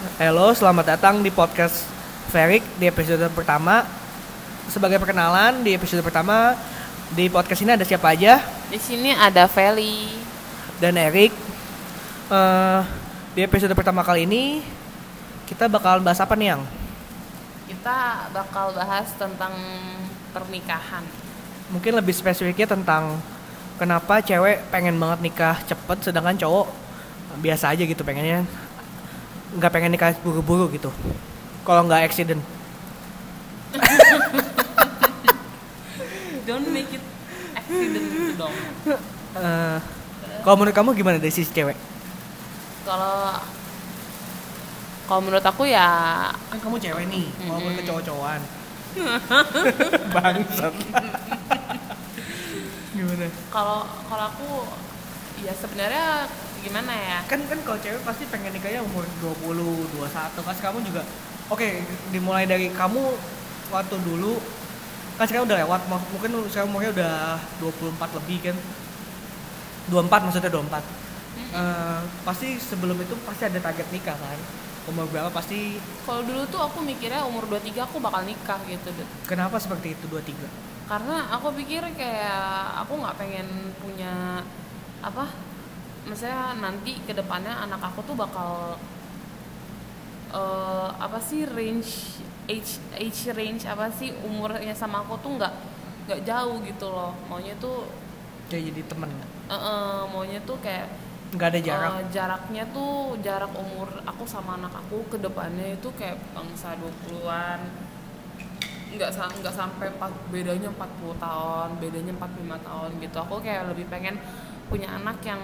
Halo, selamat datang di podcast Ferik di episode pertama. Sebagai perkenalan di episode pertama di podcast ini ada siapa aja Di sini ada Feli. dan Erik. Eh, di episode pertama kali ini kita bakal bahas apa nih yang? Kita bakal bahas tentang pernikahan. Mungkin lebih spesifiknya tentang kenapa cewek pengen banget nikah cepet sedangkan cowok biasa aja gitu pengennya nggak pengen nikah buru-buru gitu. Kalau nggak accident. Don't make it accident gitu dong. Eh, kalau menurut kamu gimana dari sisi cewek? Kalau kalau menurut aku ya kan kamu cewek nih ke Mm-mm. cowok-cowokan bangsat gimana kalau kalau aku ya sebenarnya gimana ya? kan kan kalau cewek pasti pengen nikahnya umur 20 21 kan kamu juga oke dimulai dari kamu waktu dulu kan sekarang udah lewat mungkin sekarang umurnya udah 24 lebih kan? 24 maksudnya 24 Eh, pasti sebelum itu pasti ada target nikah kan? Umur berapa pasti? Kalau dulu tuh aku mikirnya umur 23 aku bakal nikah gitu deh. kenapa seperti itu 23 karena aku pikir kayak aku nggak pengen punya apa maksudnya nanti ke depannya anak aku tuh bakal eh, apa sih range age age range apa sih umurnya sama aku tuh nggak nggak jauh gitu loh. Maunya tuh kayak jadi temen. Eh, eh, maunya tuh kayak nggak ada jarak. eh, jaraknya tuh jarak umur aku sama anak aku ke depannya itu kayak bangsa 20-an nggak nggak sampai empat- bedanya 40 tahun bedanya 45 tahun gitu. Aku kayak lebih pengen punya anak yang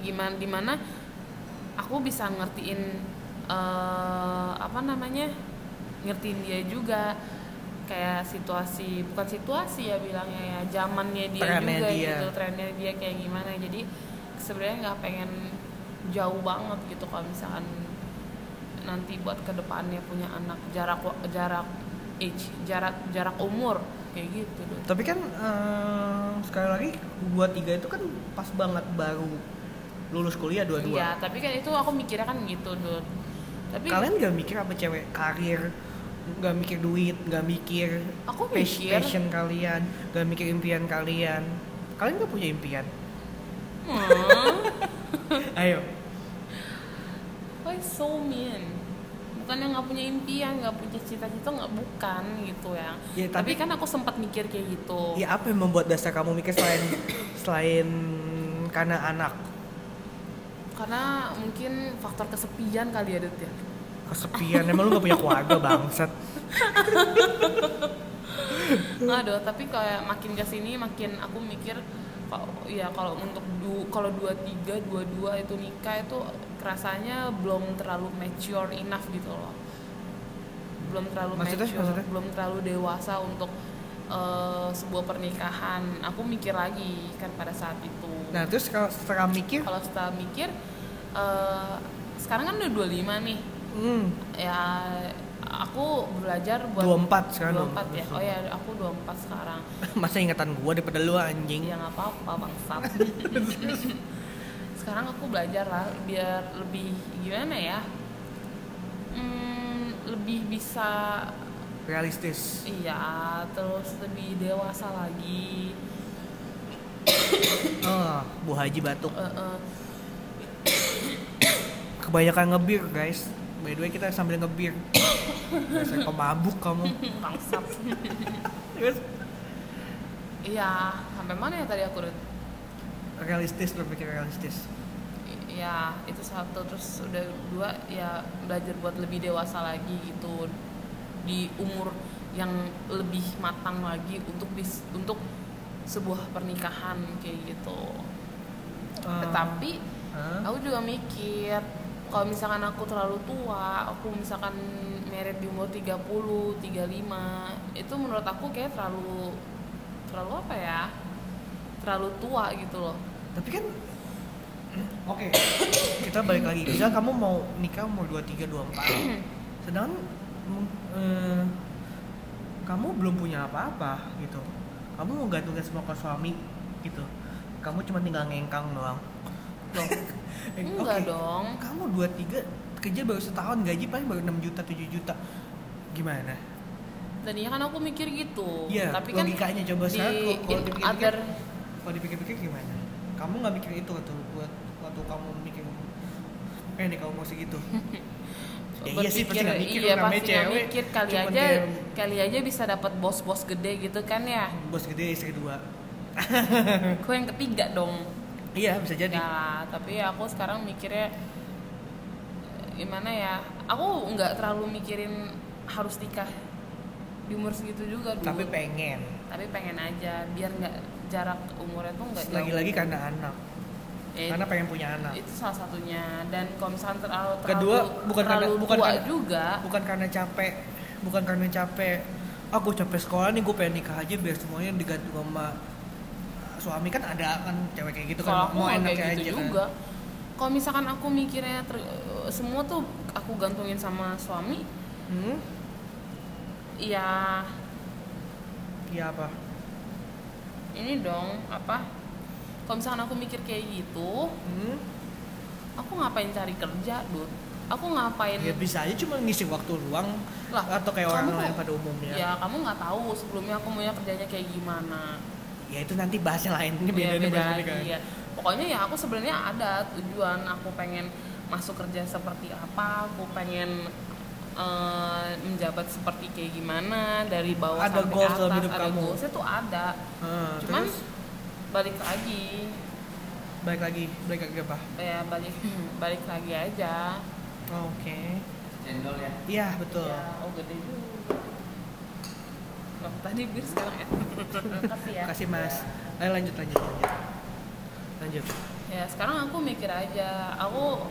gimana di mana aku bisa ngertiin eh, apa namanya ngertiin dia juga kayak situasi bukan situasi ya bilangnya ya zamannya dia Trennya juga dia. gitu trennya dia kayak gimana jadi sebenarnya nggak pengen jauh banget gitu kalau misalkan nanti buat ke depannya punya anak jarak jarak age jarak jarak umur kayak gitu. Tapi kan eh, sekali lagi dua tiga itu kan pas banget baru lulus kuliah dua dua. Iya, tapi kan itu aku mikirnya kan gitu, Dut. Tapi Kalian gak mikir apa cewek karir, gak mikir duit, gak mikir aku mikir, passion kalian, gak mikir impian kalian. Kalian gak punya impian? hmm, Ayo. why so mean? Bukannya nggak punya impian, nggak punya cita-cita, nggak bukan gitu ya. Ya, tapi, tapi- kan aku sempat mikir kayak gitu. Ya apa yang membuat dasar kamu mikir selain selain karena anak Karena mungkin faktor kesepian kali ya, Dut ya. kesepian emang lu gak punya keluarga bangsat ada, tapi kayak makin ke sini makin aku mikir kalau ya kalau untuk du, kalau dua tiga dua dua itu nikah itu rasanya belum terlalu mature enough gitu loh belum terlalu Maksudnya- mature maksudnya? belum terlalu dewasa untuk eh, sebuah pernikahan aku mikir lagi kan pada saat itu nah terus kalau setelah mikir? Kalau setelah mikir eh, sekarang kan udah 25 nih. Hmm, ya aku belajar buat 24 sekarang 24 ya? Oh ya aku 24 sekarang. Masa ingatan gua daripada lu anjing? Ya nggak apa-apa bangsat. Sekarang aku belajar lah biar lebih gimana ya? Hmm, lebih bisa realistis. Iya terus lebih dewasa lagi oh Bu Haji batuk. Eh, eh, kebanyakan ngebir guys. By the way kita sambil ngebir. Biasa pemabuk kamu? Bangsat. Terus? Iya sampai mana ya tadi aku udah realistis berpikir realistis. Ya itu satu. Terus udah dua ya belajar buat lebih dewasa lagi gitu. Di umur yang lebih matang lagi untuk bis, untuk sebuah pernikahan kayak gitu. Eh, tetapi hah? aku juga mikir kalau misalkan aku terlalu tua aku misalkan married di umur 30 35 itu menurut aku kayak terlalu terlalu apa ya? Terlalu tua gitu loh. Tapi kan oke kita balik lagi. Bisa kamu mau nikah umur 23 24 sedangkan eh, kamu belum punya apa-apa gitu kamu mau gantungin semua ke suami gitu. Kamu cuma tinggal ngengkang doang. Loh, enggak oke. dong. kamu 23 kerja baru setahun gaji paling baru 6 juta 7 juta. Gimana? Tadinya kan aku mikir gitu. Iya, tapi kan logikanya coba di sekarang kalau- dipikir-pikir, kalau dipikir-pikir gimana? Kamu nggak mikir itu waktu buat waktu kamu mikir eh nih kamu mau segitu ya iya sih pasti nggak mikir iya namanya pasti cewek. mikir. Kali cuman aja kayak kali aja bisa dapat bos-bos gede gitu kan ya? Bos gede istri dua aku yang ketiga dong. Iya bisa jadi. Ya tapi aku sekarang mikirnya gimana ya? Aku nggak terlalu mikirin harus nikah di umur segitu juga dulu. Tapi pengen. Tapi pengen aja biar nggak jarak umurnya tuh nggak lagi-lagi karena anak Eh, karena pengen punya anak. itu salah satunya. Dan kalau misalnya terlalu Kedua, terlalu- bukan karena- terlalu bukan tua karena- juga. bukan karena capek. Bukan karena capek. Aku capek sekolah nih gue pengen nikah aja biar semuanya diganti sama suami. Kan ada kan cewek kayak gitu kalau kan mau enak kayak aja gitu kan. juga. Kalau misalkan aku mikirnya ter- semua tuh aku gantungin sama suami hmm? ya iya apa? Ini dong apa kalau misalkan aku mikir kayak gitu hmm? aku ngapain cari kerja dud aku ngapain ya bisa aja cuma ngisi waktu luang lah atau kayak orang lain pada umumnya. Ya kamu nggak tahu sebelumnya aku maunya kerjanya kayak gimana. Ya itu nanti bahasnya lain. Ini Iya, beda nih beda. lagi ya pokoknya ya aku sebenarnya ada tujuan aku pengen masuk kerja seperti apa aku pengen eh, menjabat seperti kayak gimana dari bawah Ada sampai goals ke dalam atas hidup ada kamu. goalsnya tuh ada. Ah, cuman terus balik lagi. Balik lagi balik lagi apa? Ya balik balik lagi aja. Oh, oke. Cendol ya? Iya betul. Ya oh gede juga. Loh, tadi bir sekarang ya? Kasih ya. Kasih mas. Ayo lanjut lanjut lanjut. Lanjut. Ya sekarang aku mikir aja. Aku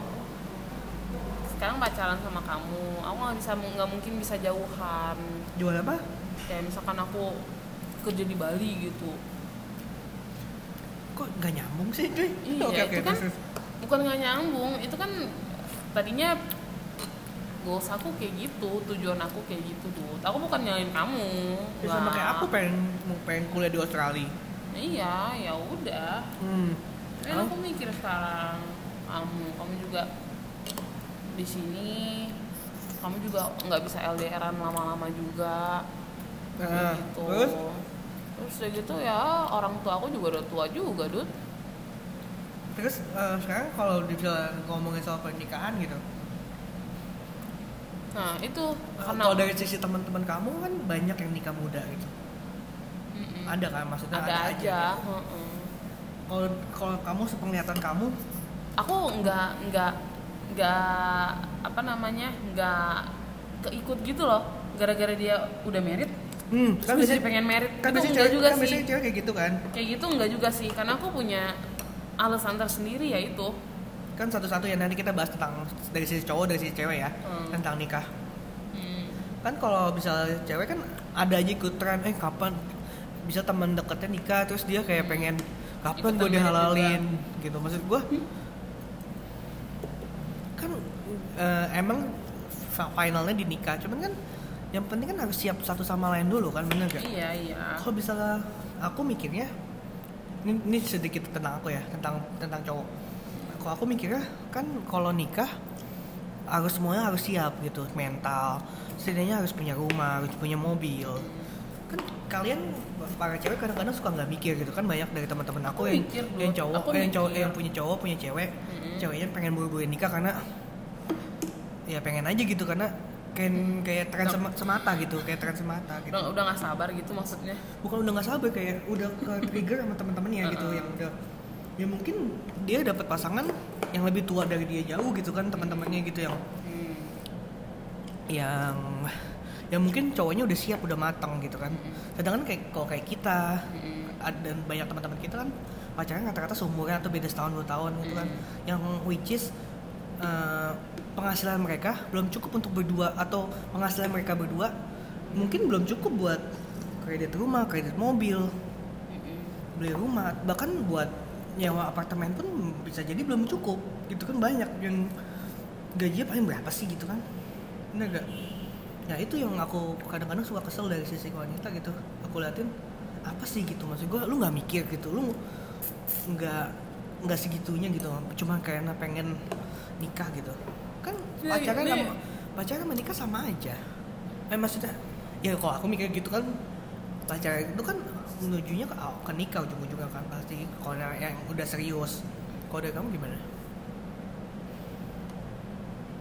sekarang pacaran sama kamu. Aku nggak bisa nggak mungkin bisa jauhan. Jual apa? Kayak misalkan aku kerja di Bali gitu kok nggak nyambung sih cuy? Iya, oke oke itu kan- terus, bukan nggak nyambung itu kan tadinya goals aku kayak gitu tujuan aku kayak gitu tuh aku bukan nyalain kamu Ya, sama kayak aku pengen pengen kuliah di Australia. Iya ya udah. Hmm. Kan aku mikir sekarang kamu kamu juga di sini kamu juga nggak bisa LDRan lama-lama juga. Nah, gitu. terus terus udah gitu ya orang tua aku juga udah tua juga dud terus eh, sekarang kalau dibilang ngomongin soal pernikahan gitu? Nah itu karena kalau dari sisi teman-teman kamu kan banyak yang nikah muda gitu. Mm-mm. ada kan? Maksudnya ada, aja gitu. kalau kalau kamu sepenglihatan kamu? Aku nggak nggak nggak apa namanya nggak keikut gitu loh. Gara-gara dia udah merit hmm, terus jadi pengen merit. kan biasanya enggak cewek juga kan sih. cewek kayak gitu kan? Kayak gitu enggak juga sih karena aku punya alasan tersendiri ya itu. Kan satu-satu ya nanti kita bahas tentang dari sisi cowok dari sisi cewek ya Hmm. tentang nikah. Hmm. kan kalau bisa cewek kan ada aja ikut tren eh kapan? Bisa teman deketnya nikah terus dia kayak pengen kapan gue dihalalin? gitu. Maksud gue kan eh, emang finalnya di nikah. Cuman kan yang penting kan harus siap satu sama lain dulu kan bener gak? iya iya kalau bisa aku mikirnya ini, ini sedikit tentang aku ya tentang tentang cowok kalau aku mikirnya kan kalau nikah harus semuanya harus siap gitu mental setidaknya harus punya rumah harus punya mobil kan kalian para cewek kadang-kadang suka nggak mikir gitu kan banyak dari teman-teman aku, Aku yang mikir, yang cowok Aku eh, yang cowok mikir. yang punya cowok punya cewek Mm-mm. ceweknya pengen buru-buru nikah karena ya pengen aja gitu karena kayak kayak tren sema- semata gitu kayak tren semata gitu. Udah udah nggak sabar gitu maksudnya. Bukan udah nggak sabar kayak udah ke trigger sama teman-temannya gitu Uh-uh. yang udah ya mungkin dia dapat pasangan yang lebih tua dari dia jauh gitu kan teman-temannya gitu yang hmm. yang yang mungkin cowoknya udah siap udah matang gitu kan. Sedangkan kayak kalau kayak kita Mm-mm. ada banyak teman-teman kita kan pacarnya rata-rata seumuran atau beda setahun dua tahun gitu kan. Yang which is eh, penghasilan mereka belum cukup untuk berdua atau penghasilan mereka berdua mungkin belum cukup buat kredit rumah kredit mobil beli rumah bahkan buat nyewa apartemen pun bisa jadi belum cukup gitu kan banyak. Yang gajinya paling berapa sih gitu kan? Bener gak ya itu yang aku kadang-kadang suka kesel dari sisi wanita gitu. Aku liatin apa sih gitu? Maksud gue lu nggak mikir gitu. Lu nggak nggak segitunya gitu. Cuma karena pengen nikah gitu kan Iya, pacaran ini- sama pacaran sama nikah sama aja. Eh maksudnya ya kalau aku mikir gitu kan pacaran itu kan menujunya ke, ke nikah ujung-ujungnya kan pasti. Kalau yang udah serius kalau dari kamu gimana?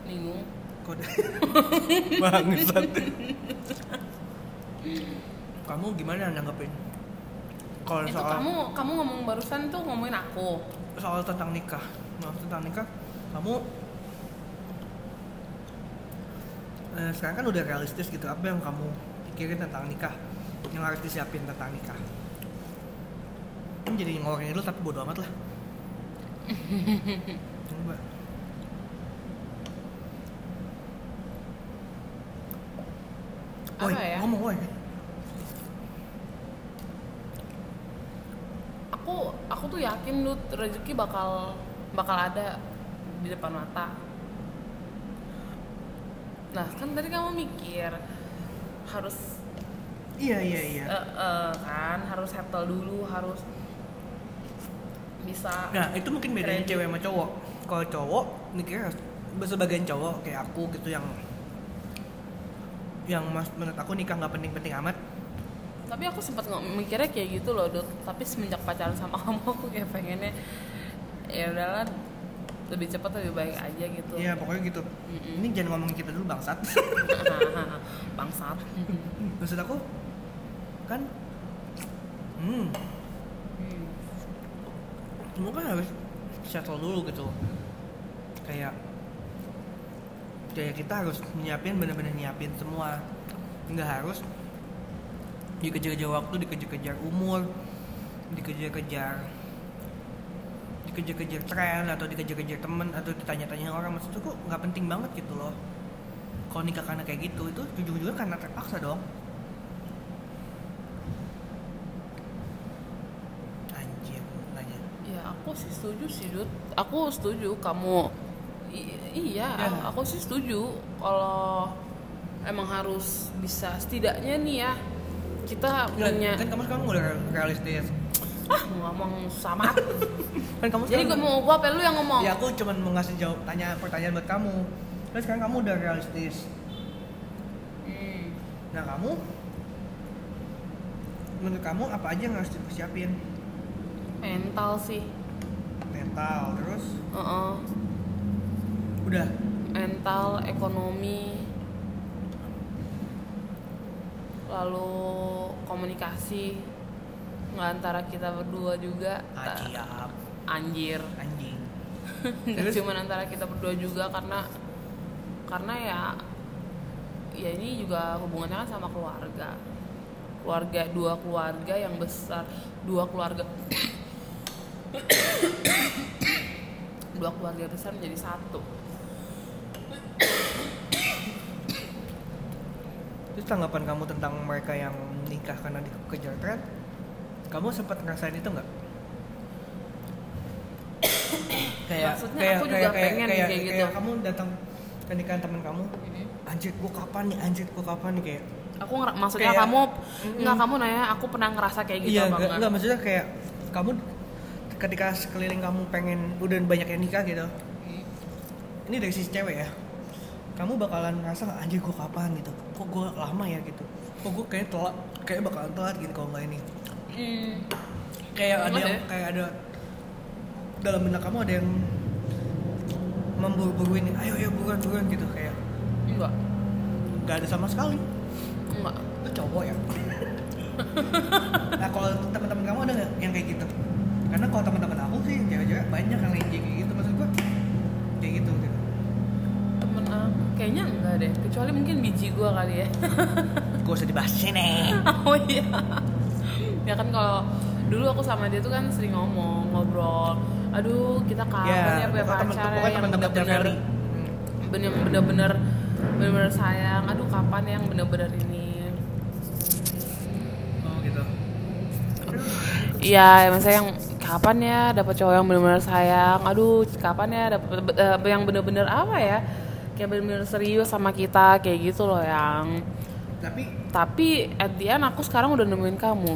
Bingung. Kode. Bangsat kamu gimana nanggepin? Kalau itu soal kamu kamu ngomong barusan tuh ngomongin aku. Soal tentang nikah. Nah, tentang nikah. Kamu eh, sekarang kan udah realistis gitu. Apa yang kamu pikirin tentang nikah? Yang harus disiapin tentang nikah? Ini jadi ngomongin dulu tapi bodo amat lah. Coba. Woi, ya? ngomong woi aku aku tuh yakin lu rezeki bakal bakal ada di depan mata nah kan tadi kamu mikir harus iya iya iya eh, eh, kan harus settle dulu harus bisa Nah itu mungkin bedanya Kredit. cewek sama cowok. Kalau cowok mikirnya harus- sebagian cowok kayak aku gitu yang yang mas menurut aku nikah nggak penting-penting amat. tapi aku sempat nggak mikirnya kayak gitu loh dok tapi semenjak pacaran sama kamu aku kayak pengennya ya udahlah lebih cepat lebih baik aja gitu Iya pokoknya gitu. Mm-mm. Ini jangan ngomongin kita dulu bangsat. bangsat Maksud aku kan, hmm, semua kan harus settle dulu gitu. Kayak kayak kita harus nyiapin bener-bener nyiapin semua. Nggak harus dikejar-kejar waktu, dikejar-kejar umur, dikejar-kejar dikejar-kejar tren atau dikejar-kejar temen atau ditanya-tanya orang maksud aku nggak penting banget gitu loh. Kalau nikah karena kayak gitu itu ujung-ujungnya karena terpaksa dong. Anjir nanya. Ya aku sih setuju sih Dut. Aku setuju kamu I- iya Ya. aku sih setuju. Kalau emang harus bisa setidaknya nih ya kita punya kan kamu sekarang udah realistis ah ngomong sama kan kamu jadi gue mau gua apa lu yang ngomong? Ya aku cuma mau ngasih jawab tanya pertanyaan buat kamu. Kan sekarang kamu udah realistis. Hmm. nah kamu? Menurut kamu apa aja yang harus dipersiapin? Mental sih. Mental terus? Heeh. udah? Mental ekonomi. Lalu komunikasi nggak antara kita berdua juga. Ta- siap. Anjir. Anjing. Nggak Terus? cuma antara kita berdua juga karena karena ya ya ini juga hubungannya kan sama keluarga. Keluarga dua keluarga yang besar. Dua keluarga. Dua keluarga besar menjadi satu. Terus tanggapan kamu tentang mereka yang nikah karena dikejar tren? Kamu sempat ngerasain itu nggak? kayak Maksudnya kayak aku juga kayak pengen kayak, kayak gitu. kayak kamu datang ke nikahan teman kamu, anjir gua kapan nih, anjir gua kapan nih? Kayak aku ngera- maksudnya Kayak- kamu Mm-mm. nggak kamu nanya aku pernah ngerasa kayak gitu iya apa nggak enggak? nggak maksudnya kayak kamu ketika sekeliling kamu pengen udah banyak yang nikah gitu. Ini dari sisi cewek ya. Kamu bakalan ngerasa anjir gua kapan gitu? Kok gua lama ya gitu? Kok gua kayak telat kayak bakalan telat gitu kalau nggak ini Hmm. kayak ada yang ya? kayak ada dalam benak kamu ada yang memburu-buruin ayo ayo buruan buruan gitu kayak enggak. Nggak ada sama sekali. Enggak. Itu cowok ya? Nah kalau teman-teman kamu ada nggak yang kayak gitu? Karena kalau teman-teman aku sih cewek-cewek banyak yang kayak gitu maksud gua kayak gitu gitu. Temen aku kayaknya enggak deh kecuali mungkin biji gua kali ya. Gak usah dibahas di sini oh iya ya kan kalau dulu aku sama dia tuh kan sering ngomong ngobrol aduh kita kapan ya, punya pacar ya yang bener-bener bener-bener bener-bener sayang aduh kapan yang bener-bener ini oh gitu Iya, maksudnya yang kapan ya dapat cowok yang benar-benar sayang. Aduh, kapan ya dapat eh, yang benar-benar apa ya? Kayak benar-benar serius sama kita kayak gitu loh yang. tapi Tapi at the end aku sekarang udah nemuin kamu.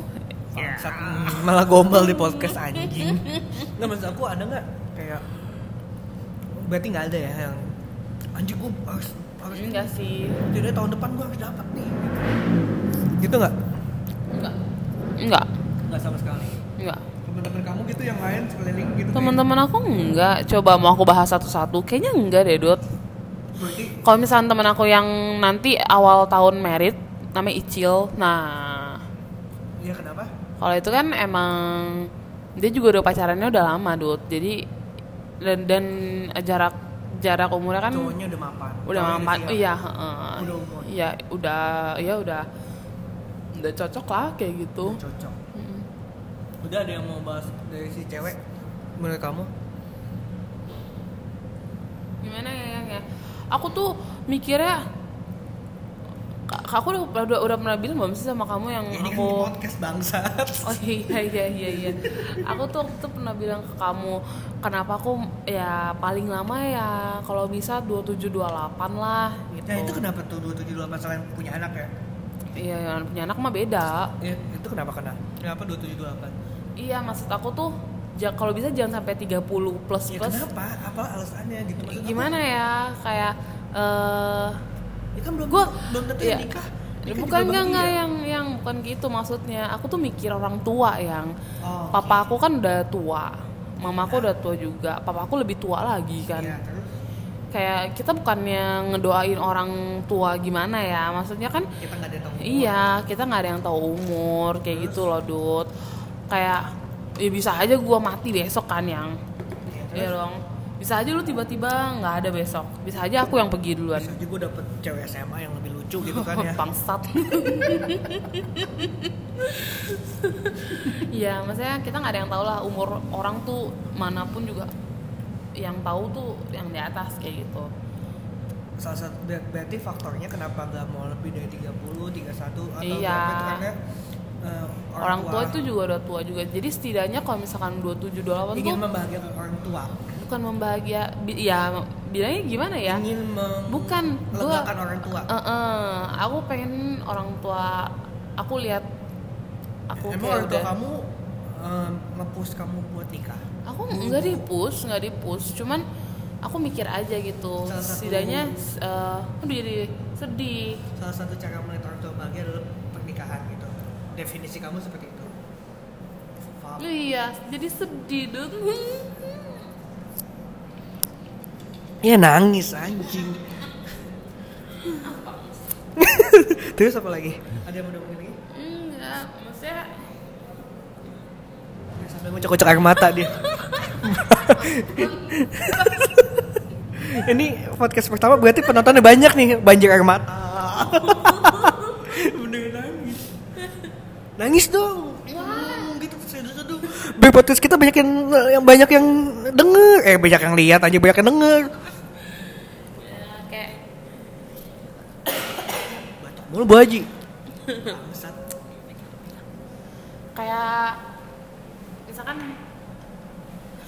Bangsat, malah gombal di podcast anjing. Nggak maksud aku ada nggak kayak berarti nggak ada ya yang anjing gue harus harus enggak sih. Jadi tahun depan gue harus dapat nih. Gitu nggak? Enggak. Enggak. Nggak sama sekali. Enggak. Teman-teman kamu gitu yang lain sekeliling gitu teman-teman aku enggak. Coba mau aku bahas satu-satu kayaknya enggak deh berarti kalau misalnya teman aku yang nanti awal tahun merit namanya Icil. Nah. Iya kenapa kalau itu kan emang dia juga udah pacarannya udah lama Dut jadi dan, dan jarak jarak umurnya kan cowoknya udah mapan udah Cowoknya siap. iya heeh. Udah umur. iya udah iya udah udah cocok lah kayak gitu Udah cocok Mm-mm. udah ada yang mau bahas dari si cewek menurut kamu gimana ya yang ya aku tuh mikirnya aku udah, udah, udah pernah bilang belum sih sama kamu yang ini kan aku di podcast bangsat. Oh iya iya iya iya aku tuh waktu itu pernah bilang ke kamu kenapa aku ya paling lama ya kalau bisa 27 28 lah gitu ya itu kenapa tuh 2728 selain punya anak ya? Iya yang punya anak mah beda. Ya, itu kenapa kena? Kenapa 2728 iya maksud aku tuh ja- kalau bisa jangan sampai 30 plus ya plus. kenapa? Apa alasannya gitu? Maksud aku, gimana ya? Kayak eh ya kan belum Gua- belum tentu iya. yang nikah. Nikah bukan enggak enggak bahagia. yang yang bukan gitu maksudnya. Aku tuh mikir orang tua yang. Oh, papa aku kan udah tua. Mama aku udah tua juga. Papa aku lebih tua lagi kan. Iya, terus? Kayak kita bukannya ngedoain orang tua gimana ya? Maksudnya kan kita nggak ada yang tahu iya kita nggak ada yang tahu umur. Kayak gitu loh dud kayak ya bisa aja gua mati besok kan yang. Iya, Iya terus? dong bisa aja lu tiba-tiba nggak ada besok bisa aja aku yang pergi duluan bisa aja gue dapet cewek SMA yang lebih lucu gitu kan ya bangsat Iya, maksudnya kita nggak ada yang tahu lah umur orang tuh mana pun juga yang tahu tuh yang di atas kayak gitu. salah satu ber- berarti faktornya kenapa nggak mau lebih dari 30, 31 atau Iya. berapa itu karena eh, Orang, tua. itu juga udah tua juga. Jadi setidaknya kalau misalkan 27 28 ingin tuh membahagiakan orang tua bukan membahagia ya bilangnya gimana ya? ingin Bukan, gua- orang tua. Eh, eh, aku pengen orang tua aku lihat aku emang kayak orang tua udah- kamu eh, nge-push kamu buat nikah? Aku nggak di push nggak di push cuman aku mikir aja gitu. Salah satu- setidaknya eh, aduh jadi sedih. Salah satu cara melihat orang tua bahagia adalah pernikahan gitu. Definisi kamu seperti itu. Iya jadi sedih dong Ya nangis anjing. Terus apa lagi? Ada yang mau ngomongin lagi? enggak maksudnya Ya, Sampai ngocok-ngocok air mata dia. Ini podcast pertama berarti penontonnya banyak nih, banjir air mata. Bener nangis. Nangis dong. Hmm, gitu podcast kita banyak yang, yang banyak yang denger, eh banyak yang lihat aja banyak yang denger. ya, kayak Haji. Bangsat. kayak misalkan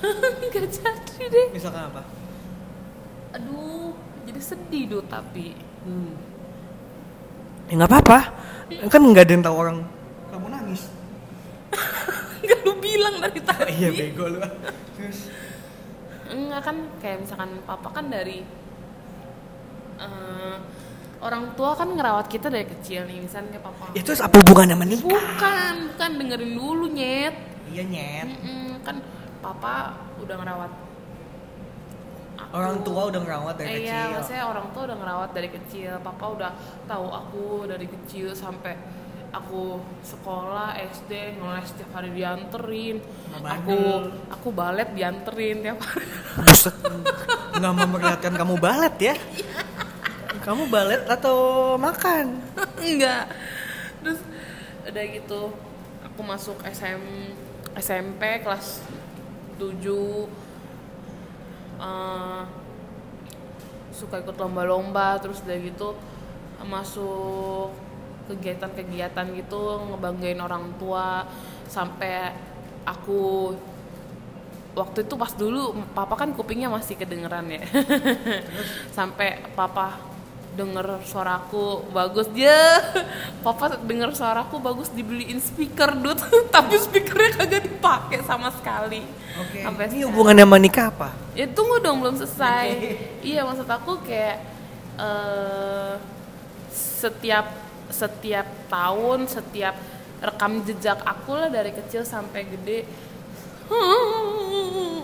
nggak jadi deh Misalkan apa? aduh jadi sedih duh tapi Hmm. Ya nggak apa-apa. Kan nggak ada yang tahu orang kamu nangis. nggak lu bilang dari tadi Iya bego lu. Terus enggak kan kayak misalkan papa kan dari eh, orang tua kan ngerawat kita dari kecil nih misalnya kayak papa ya terus apa hubungannya sama nikah? bukan bukan dengerin dulu nyet Iya nyet. Mm-mm, kan papa udah ngerawat aku. Orang tua udah ngerawat dari Eh, kecil. Iya, maksudnya orang tua udah ngerawat dari kecil. Papa udah tahu aku dari kecil sampai aku sekolah SD ngeles tiap hari dianterin. Aku aku balet dianterin tiap hari. Buset. Nggak memperlihatkan kamu balet ya? Kamu balet atau makan? Enggak. Terus udah gitu aku masuk SM SMP kelas 7 eh, suka ikut lomba-lomba terus udah gitu masuk kegiatan-kegiatan gitu ngebanggain orang tua sampai aku waktu itu pas dulu papa kan kupingnya masih kedengeran ya sampai papa denger suaraku bagus. Dia papa denger suaraku bagus dibeliin speaker dud tapi speakernya kagak dipakai sama sekali. Oke. Sampai Ini hubungannya sama nikah apa? ya tunggu dong belum selesai. Iya maksud aku kayak eh setiap setiap tahun setiap rekam jejak aku lah dari kecil sampai gede.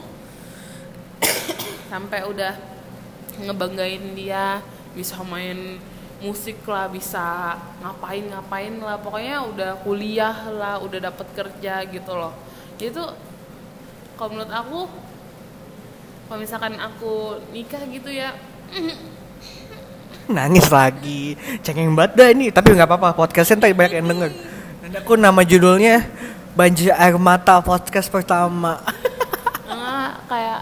Sampai udah ngebanggain dia bisa main musik lah bisa ngapain ngapain lah pokoknya udah kuliah lah udah dapet kerja gitu loh itu kalau menurut aku kalau misalkan aku nikah gitu ya Nangis lagi. Cengeng banget dah ini. Tapi nggak apa-apa. Podcastnya ntar banyak yang denger. Dan aku nama judulnya Banjir Air Mata Podcast pertama. Enggak, kayak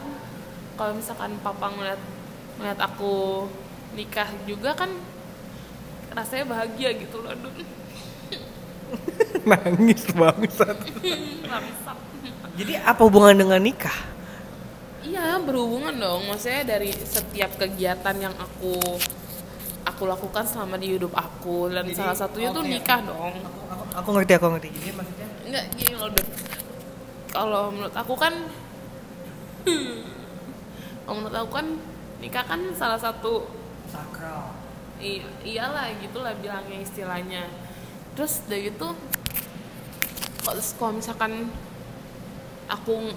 kalau misalkan papa ngeliat ngeliat aku nikah juga kan rasanya bahagia gitu loh Dun. Nangis bangsat. Jadi apa hubungan dengan nikah? Iya berhubungan dong, maksudnya dari setiap kegiatan yang aku aku lakukan selama di hidup aku dan Jadi, salah satunya tuh oke. nikah dong. Aku, aku, aku ngerti, aku ngerti. Jadi maksudnya Enggak gini loh Dun. Kalau menurut aku kan kalau menurut aku kan nikah kan salah satu sakral. I- iyalah gitulah bilangnya istilahnya terus dari itu kalau misalkan aku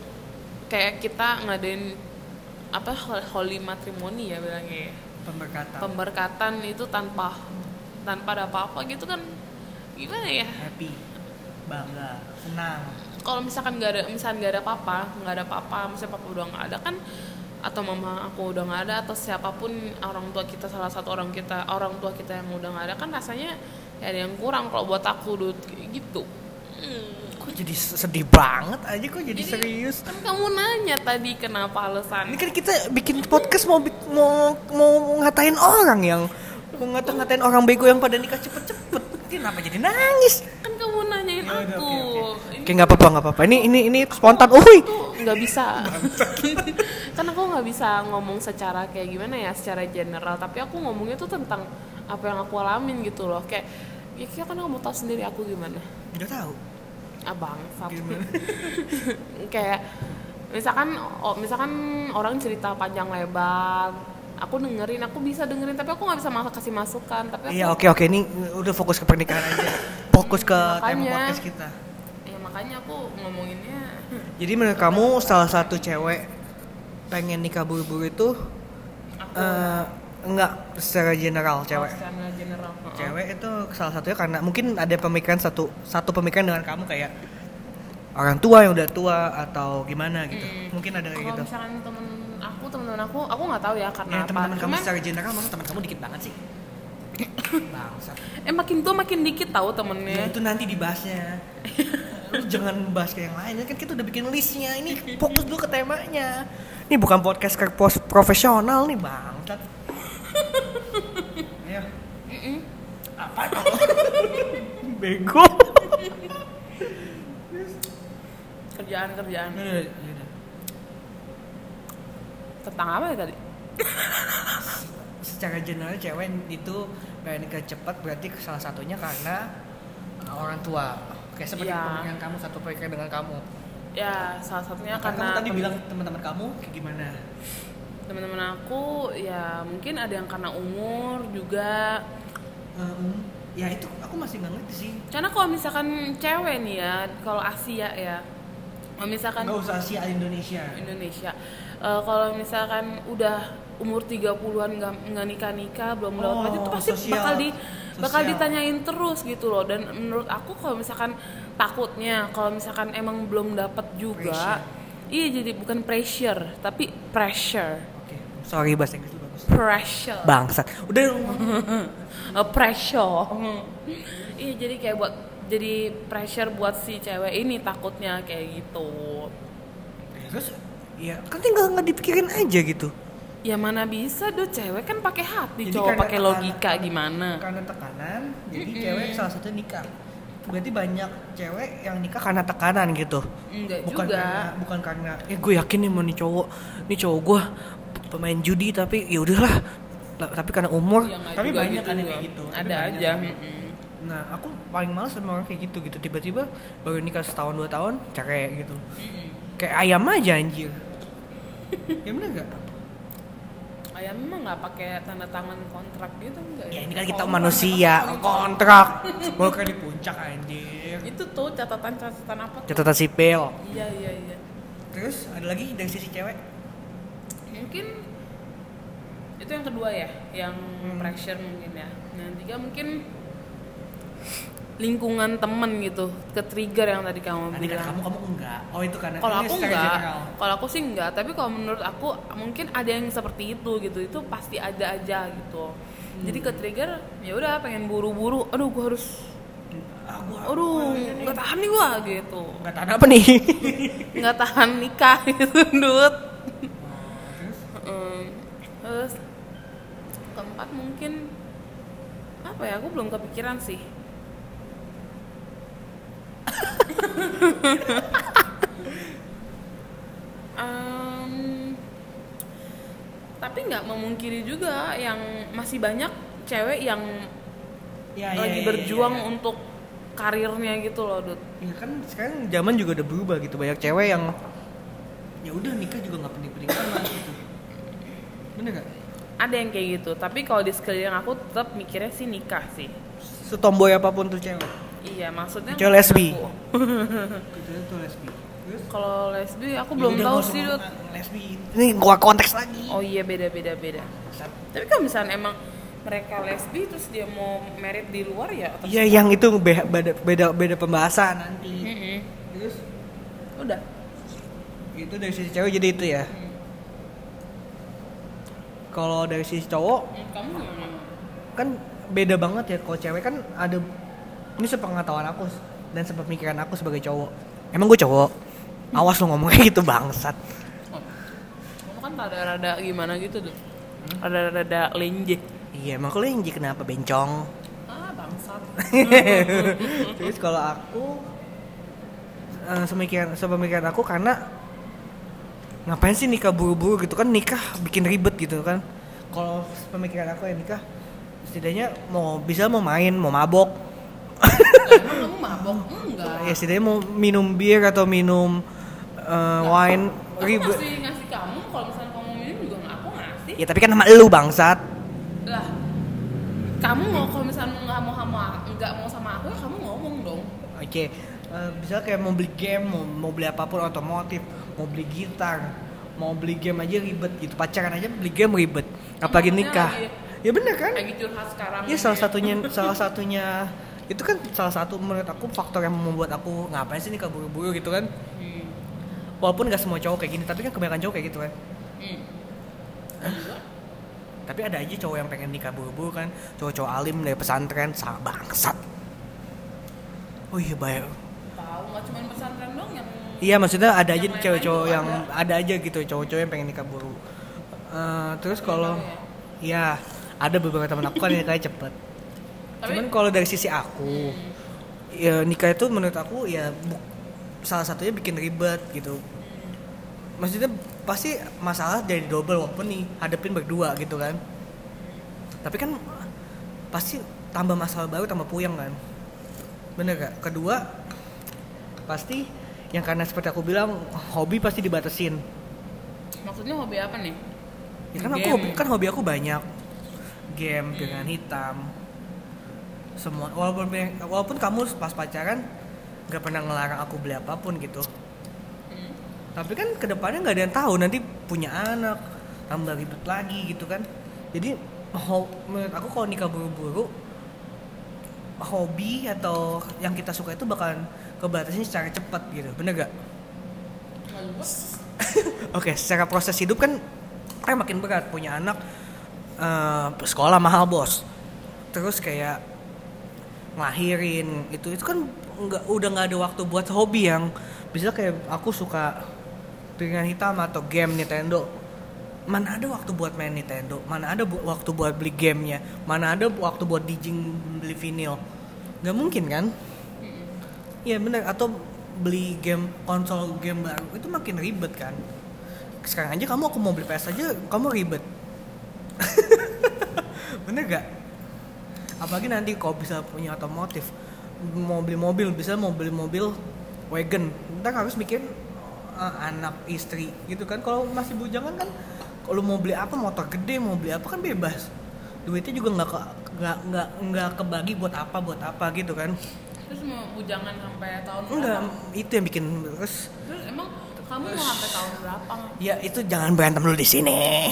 kayak kita ngadain apa hol- holy matrimony ya bilangnya ya. Pemberkatan. pemberkatan itu tanpa tanpa ada apa-apa gitu kan gimana ya Happy. Bangga. Senang. kalau misalkan nggak ada misalkan nggak ada papa nggak ada papa misalnya papa udah nggak ada kan atau mama aku udah nggak ada atau siapa pun orang tua kita salah satu orang kita orang tua kita yang udah nggak ada kan rasanya ya ada yang kurang kalau buat aku. Kayak gitu Hmm. Kok jadi sedih banget aja kok jadi, Jadi, serius. kan kamu nanya tadi kenapa alasan Ini kan kita bikin podcast mau mau mau ngatain orang yang mau ngata-ngatain orang bego yang pada nikah cepet-cepet. Kenapa jadi nangis? kan kamu nanyain Ya udah, aku oke, Ini Oke nggak apa-apa nggak apa-apa. Ini ini ini spontan. Tuh nggak bisa kan aku nggak bisa ngomong secara kayak gimana ya secara general tapi aku ngomongnya tuh tentang apa yang aku alamin gitu loh kayak ya kayak kan kamu tahu sendiri aku gimana Nggak tahu. abang Gimana? kayak misalkan oh, misalkan orang cerita panjang lebar aku dengerin aku bisa dengerin tapi aku nggak bisa malah kasih masukan tapi aku Iya oke oke ini udah fokus ke pernikahan aja. Fokus ke tema Makanya. podcast kita. ya makanya aku ngomonginnya Jadi menurut kamu salah satu cewek pengen nikah buru-buru itu aku eh enggak secara general cewek. secara general. Cewek itu salah satunya karena mungkin ada pemikiran satu satu pemikiran dengan kamu kayak orang tua yang udah tua atau gimana gitu. Mm. Mungkin ada kayak kalau gitu. misalkan temen aku teman-teman aku aku nggak tahu ya karena Ya, apa teman-teman kamu secara general masa teman kamu dikit banget sih? Bangsat. eh makin tua makin dikit tahu Ya, temennya itu nanti dibahasnya. Lu jangan bahas ke yang lain kan kita udah bikin listnya. Ini fokus dulu ke temanya. Ini bukan podcast ke pos profesional nih bangsat. Mm-mm. Apa Bego. kerjaan kerjaan Udah, udah. Tentang apa ya tadi Secara general cewek itu pengen nikah cepat berarti salah satunya karena orang tua. Kayak seperti Iya. pemikiran kamu satu pemikiran dengan kamu. ya salah satunya Kan karena kamu tadi bilang teman-teman kamu kayak gimana? teman-teman aku ya mungkin ada yang karena umur juga Eh, um, ya itu aku masih nggak ngerti sih. karena kalau misalkan cewek nih ya kalau Asia ya kalau misalkan Nggak usah Asia Indonesia. Indonesia Eh, kalau misalkan udah umur 30-an nggak nikah-nikah belum Oh, dapat itu pasti sosial. bakal di bakal Sosial. ditanyain terus gitu loh dan menurut aku kalau misalkan takutnya kalau misalkan emang belum dapat juga iya jadi bukan pressure tapi pressure Oke, sorry bahasa Inggris bagus. pressure Bangsat. Udah pressure iya jadi kayak buat jadi pressure buat si cewek ini takutnya kayak gitu terus ya kan tinggal nggak dipikirin aja gitu. ya mana bisa tuh cewek kan pakai hati. Jadi cowok pakai logika gimana? Karena tekanan, jadi cewek salah satu nikah. Berarti banyak cewek yang nikah karena tekanan gitu. enggak Bukan juga. karena bukan karena eh gue yakin nih mau nih cowok, nih cowok gue pemain judi tapi ya udahlah. Lah, tapi karena umur Ya, tapi banyak kan yang juga. kayak gitu. Ada aja nah aku paling males sama orang kayak gitu gitu. Tiba-tiba baru nikah setahun dua tahun cerai gitu. Kayak ayam aja anjir ya bener gak? ayam memang nggak pakai tanda tangan kontrak gitu enggak ya ini kan kita Kontrak, manusia kontrak. kontrak mau kan di puncak anjir itu tuh catatan-catatan apa tuh? catatan sipil iya iya iya terus ada lagi dari sisi cewek mungkin itu yang kedua ya yang Hmm. pressure mungkin ya nah yang tiga mungkin lingkungan temen gitu ke trigger yang tadi kamu tadi kan bilang kamu kamu enggak? Oh itu karena kalau aku enggak. kalau aku sih enggak tapi kalau menurut aku mungkin ada yang seperti itu gitu itu pasti ada aja gitu. Jadi ke trigger ya udah pengen buru-buru aduh gua harus ah, gua, aduh nggak tahan nih gua gitu. Nggak tahan apa nih? Nggak tahan nikah gitu dud terus? Mm, terus keempat mungkin apa ya aku belum kepikiran sih Em, tapi nggak memungkiri juga yang masih banyak cewek yang ya, ya, lagi ya, berjuang ya, ya. untuk karirnya gitu loh Dut. Ya kan sekarang zaman juga udah berubah gitu. Banyak cewek yang ya udah nikah juga nggak penting-penting amat gitu. Bener gak? ada yang kayak gitu. Tapi kalau di sekeliling aku tetap mikirnya sih nikah sih. Setomboy apa pun tuh cewek iya maksudnya Cewek lesbi. kalau lesbi aku Ya belum udah, tahu sih Dut. lesbi. Ini gua konteks lagi. Oh iya beda beda. Beda tapi kalau misalnya emang mereka lesbi terus dia mau merit di luar ya iya yang itu be- beda beda beda pembahasan nanti. Mm-mm. terus? Udah. Itu dari sisi cewek jadi itu ya? Kalau dari sisi cowok? Hmm, kamu gimana? Kan beda banget ya kalau cewek kan ada ini sepengetahuan aku dan sepemikiran aku sebagai cowok. Emang gue cowok? Awas lo ngomong kayak gitu bangsat. Oh. kamu kan rada-rada gimana gitu tuh. Rada-rada lenje iya emang kalau yang kenapa bencong? Ah bangsat. Terus kalau aku eh, semikiran sepemikiran aku karena ngapain sih nikah buru-buru gitu kan? Nikah bikin ribet gitu kan? Kalau pemikiran aku ya nikah setidaknya mau bisa mau main mau mabok kamu mabok? Enggak. Ya setidaknya mau minum bir atau minum eh, wine. aku ribet ngasih ngasih kamu kalau misalnya kamu minum juga aku ngasih. Ya tapi kan sama lu bangsat. Lah kamu mau kalau misalnya nggak mau sama nggak mau sama aku ya kamu ngomong dong. Oke eh, bisa kayak mau beli game mau, mau beli apa pun otomotif mau beli gitar mau beli game aja ribet gitu. Pacaran aja beli game ribet apalagi nikah. lagi- ya bener kan? lagi curhat sekarang ya salah satunya salah satunya itu kan salah satu menurut aku faktor yang membuat aku ngapain sih nikah buru-buru gitu kan hmm. walaupun nggak semua cowok kayak gini tapi kan kebanyakan cowok kayak gitu kan Hmm. tapi ada aja cowok yang pengen nikah buru-buru kan cowok-cowok alim dari pesantren sangat bangsat oh iya bayar tahu nggak cuma pesantren dong yang Iya maksudnya ada aja Yang cowok-cowok juga yang ada. aja gitu cowok-cowok yang pengen nikah buru. Eh, terus kalau ya ada beberapa teman aku kan yang nikahnya cepet. Tapi- Cuman kalau dari sisi aku ya nikah itu menurut aku ya salah satunya bikin ribet gitu. Maksudnya pasti masalah jadi double walaupun nih hadapin berdua gitu kan. Tapi kan pasti tambah masalah baru tambah puyeng kan. Bener gak? Kedua pasti yang karena seperti aku bilang hobi pasti dibatasin. maksudnya hobi apa nih Ya kan aku Game. hobi, kan hobi aku banyak. Game, piringan hitam. Semua walaupun walaupun kamu pas pacaran nggak pernah ngelarang aku beli apa pun gitu. Hmm. Tapi kan ke depannya nggak ada yang tahu nanti punya anak tambah ribet lagi gitu kan. Jadi menurut aku kalau nikah buru-buru hobi atau yang kita suka itu bakalan kebatasin secara cepat gitu. Bener gak? Oke, secara proses hidup kan kan makin berat punya anak eh, sekolah mahal bos. Terus kayak ngelahirin itu itu kan nggak udah nggak ada waktu buat hobi yang bisa kayak aku suka piringan hitam atau game Nintendo. Mana ada waktu buat main Nintendo? Mana ada bu- waktu buat beli gamenya? Mana ada waktu buat dijing beli vinyl? Nggak mungkin kan? Iya bener atau beli game konsol game baru itu makin ribet kan. Sekarang aja kamu aku mau beli PS aja kamu ribet. bener gak apalagi nanti kalau bisa punya otomotif mau beli mobil bisa mau beli mobil wagon. Kita harus mikirin uh, anak istri gitu kan. Kalau masih bujangan kan kalau mau beli apa motor gede mau beli apa kan bebas. Duitnya juga nggak nggak nggak nggak kebagi buat apa buat apa gitu kan. Terus mau bujangan sampai tahun enggak berapa itu yang bikin terus. Terus emang kamu mau sampai tahun berapa? Ya itu jangan berantem dulu di sini.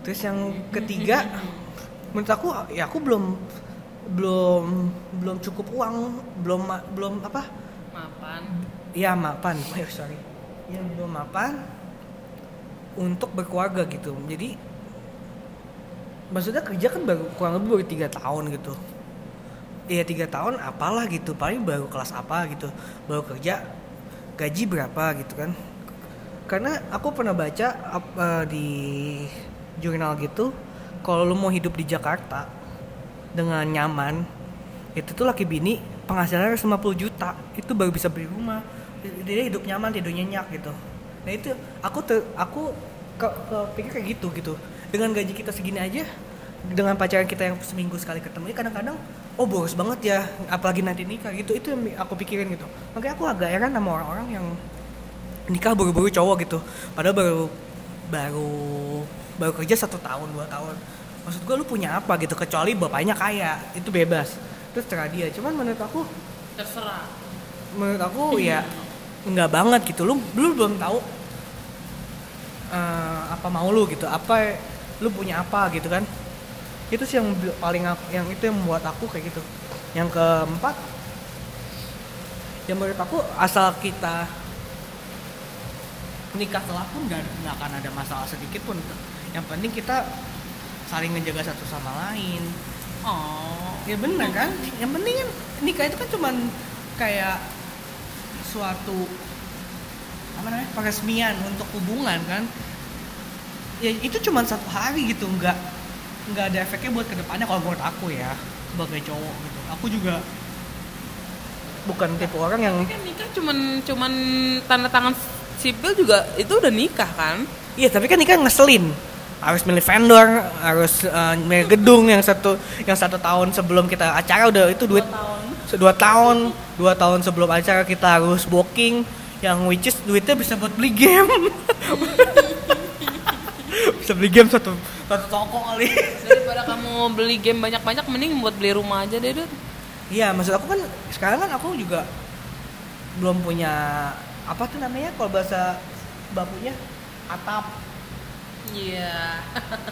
Terus yang ketiga menurut aku ya aku belum belum belum cukup uang belum belum apa? Mapan. Ya mapan. Oh, sorry. Ya belum mapan untuk berkeluarga gitu. Jadi maksudnya kerja kan baru kurang lebih baru tiga tahun gitu. Iya tiga tahun apalah gitu. Paling baru kelas apa gitu. Baru kerja gaji berapa gitu kan. Karena aku pernah baca eh, di jurnal gitu kalau lu mau hidup di Jakarta dengan nyaman itu tuh laki bini penghasilannya harus 50 juta itu baru bisa beli rumah. Dia hidup nyaman tidur nyenyak gitu. Nah itu aku ter, aku ke, ke pikir kayak gitu gitu. Dengan gaji kita segini aja dengan pacaran kita yang seminggu sekali ketemu ya kadang-kadang oh boros banget ya apalagi nanti nikah gitu. Itu yang aku pikirin gitu. Makanya aku agak heran sama orang-orang yang nikah baru-baru cowok gitu. Padahal baru baru baru kerja satu tahun dua tahun. Maksud gue lu punya apa? Gitu kecuali bapaknya kaya. Itu bebas. Terus terserah dia. Cuman menurut aku terserah. menurut aku ya nggak banget gitu. Lu lu belum tahu eh, apa mau lu gitu. Apa lu punya apa gitu kan. Itu sih yang paling aku, yang itu yang membuat aku kayak gitu. Yang keempat yang menurut aku asal kita nikah telah pun nggak akan ada masalah sedikit pun yang penting kita saling menjaga satu sama lain. Oh. Ya benar kan? yang penting kan nikah itu kan cuman kayak suatu apa namanya peresmian untuk hubungan kan? Ya itu cuman satu hari gitu nggak nggak ada efeknya buat ke depannya kalau menurut aku ya sebagai cowok gitu. Aku juga bukan tipe orang yang kan nikah cuman cuman tanda tangan sipil juga itu udah nikah kan? Iya tapi kan nikah ngeselin harus milih vendor harus eh, milih gedung yang satu yang satu tahun sebelum kita acara udah itu duit tahun. dua tahun. Dua tahun sebelum acara kita harus booking yang which is duitnya bisa buat beli game. Bisa beli game satu satu toko kali. Daripada kamu beli game banyak-banyak mending buat beli rumah aja deh Dut. Iya maksud aku kan sekarang kan aku juga belum punya apa tuh namanya kalau bahasa bakunya atap iya.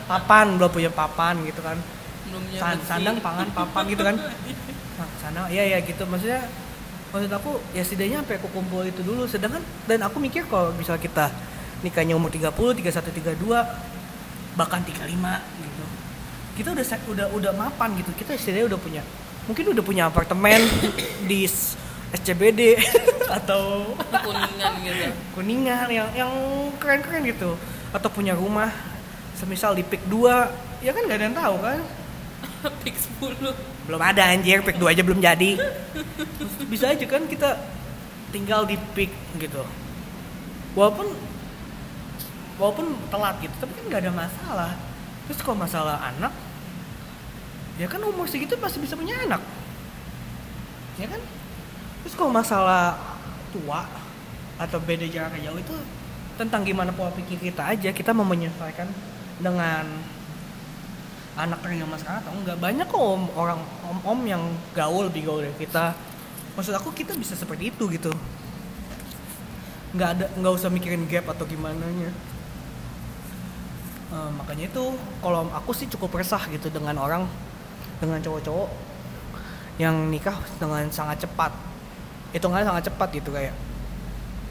Papan belum punya papan gitu kan. Belum San- nyebutin. sandang pangan papan gitu kan. Nah, sana iya ya gitu. Maksudnya maksud aku ya setidaknya sampai aku kumpul itu dulu. Sedangkan dan aku mikir kalau misal kita nikahnya umur 30, 31, 32 bahkan 35 gitu. Kita udah set- udah udah mapan gitu. Kita setidaknya udah punya mungkin udah punya apartemen di SCBD atau kuningan gitu. Kuningan yang yang keren-keren gitu atau punya rumah semisal di pik 2 ya kan nggak ada yang tahu kan? Pix 10 belum ada anjir pick 2 aja belum jadi. Terus bisa aja kan kita tinggal di pick gitu. Walaupun walaupun telat gitu tapi kan nggak ada masalah. Terus kalau masalah anak ya kan umur segitu pasti bisa punya anak. Ya kan? Terus kalau masalah tua atau beda jarak jauh itu tentang gimana pola pikir kita aja kita mau menyesuaikan dengan anak yang sekarang atau enggak. Banyak kok om, orang om-om yang gaul lebih gaul dari kita. Maksud aku kita bisa seperti itu gitu. Nggak ada nggak usah mikirin gap atau gimana nya Eh, makanya itu kalau aku sih cukup resah gitu dengan orang dengan cowok-cowok yang nikah dengan sangat cepat. Hitungannya sangat cepat gitu kayak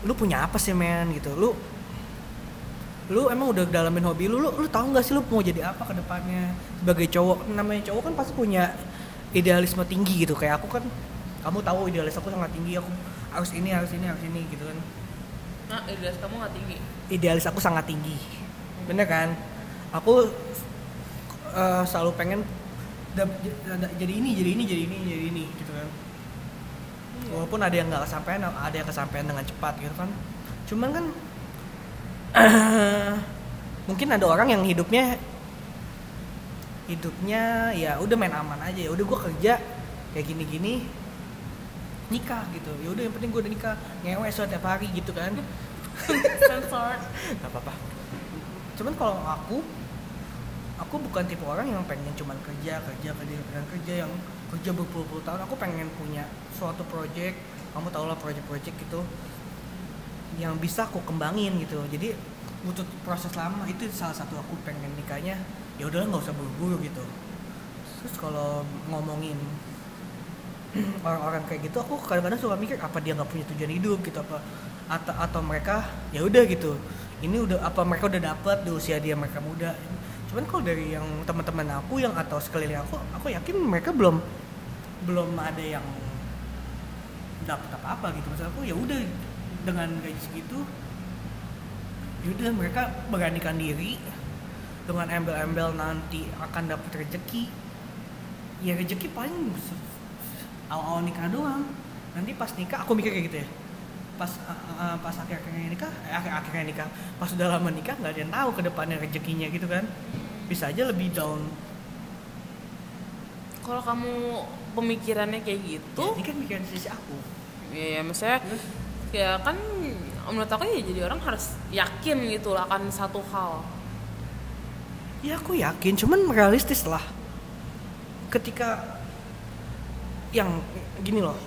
lu punya apa sih men? gitu. Lu lu emang udah dalamin hobi lu lu, lu tahu nggak sih lu mau jadi apa ke depannya? Sebagai cowok namanya cowok kan pasti punya idealisme tinggi gitu. Kayak aku kan kamu tahu idealis aku sangat tinggi aku harus ini harus ini harus ini gitu kan. Nah idealis kamu nggak tinggi? Idealis aku sangat tinggi. Bener kan? Aku eh, selalu pengen jadi ini jadi ini jadi ini jadi ini gitu kan. Walaupun ada yang nggak kesampaian ada yang kesampaian dengan cepat gitu kan. Cuman kan mungkin ada orang yang hidupnya hidupnya ya udah main aman aja. Ya udah gue kerja kayak gini-gini nikah gitu. Ya udah yang penting gue udah nikah. Ngewe setiap hari gitu kan. Sensor nggak apa-apa. Cuman kalau aku aku bukan tipe orang yang pengen cuman kerja kerja kerja kerja kerja yang kerja berpuluh-puluh tahun. Aku pengen punya suatu project. Kamu tau lah project-project gitu yang bisa aku kembangin gitu. Jadi butuh proses lama itu salah satu aku pengen nikahnya ya udahlah nggak usah buru-buru gitu. Terus kalau ngomongin orang-orang kayak gitu aku kadang-kadang suka mikir apa dia nggak punya tujuan hidup gitu apa atau atau mereka ya udah gitu. Ini udah apa mereka udah dapat di usia dia mereka muda. Cuman kalau dari yang teman-teman aku yang atau sekeliling aku aku yakin mereka belum belum ada yang dapat apa apa gitu. Maksud aku ya udah dengan gaji segitu ya udah mereka beranikan diri dengan embel-embel nanti akan dapat rezeki. Ya rezeki paling awal-awal nikah doang. Nanti pas nikah aku mikir kayak gitu ya. Pas uh, uh, pas akhir akhirnya nikah eh, akhir akhirnya nikah. Pas udah lama nikah nggak ada yang tahu ke depannya rezekinya gitu kan. Bisa aja lebih down. Kalau kamu pemikirannya kayak gitu ya, ini kan pikiran sisi aku. Ya, ya maksudnya terus ya kan menurut aku ya jadi orang harus yakin gitu lah akan satu hal. Ya aku yakin cuman realistis lah. Ketika yang gini loh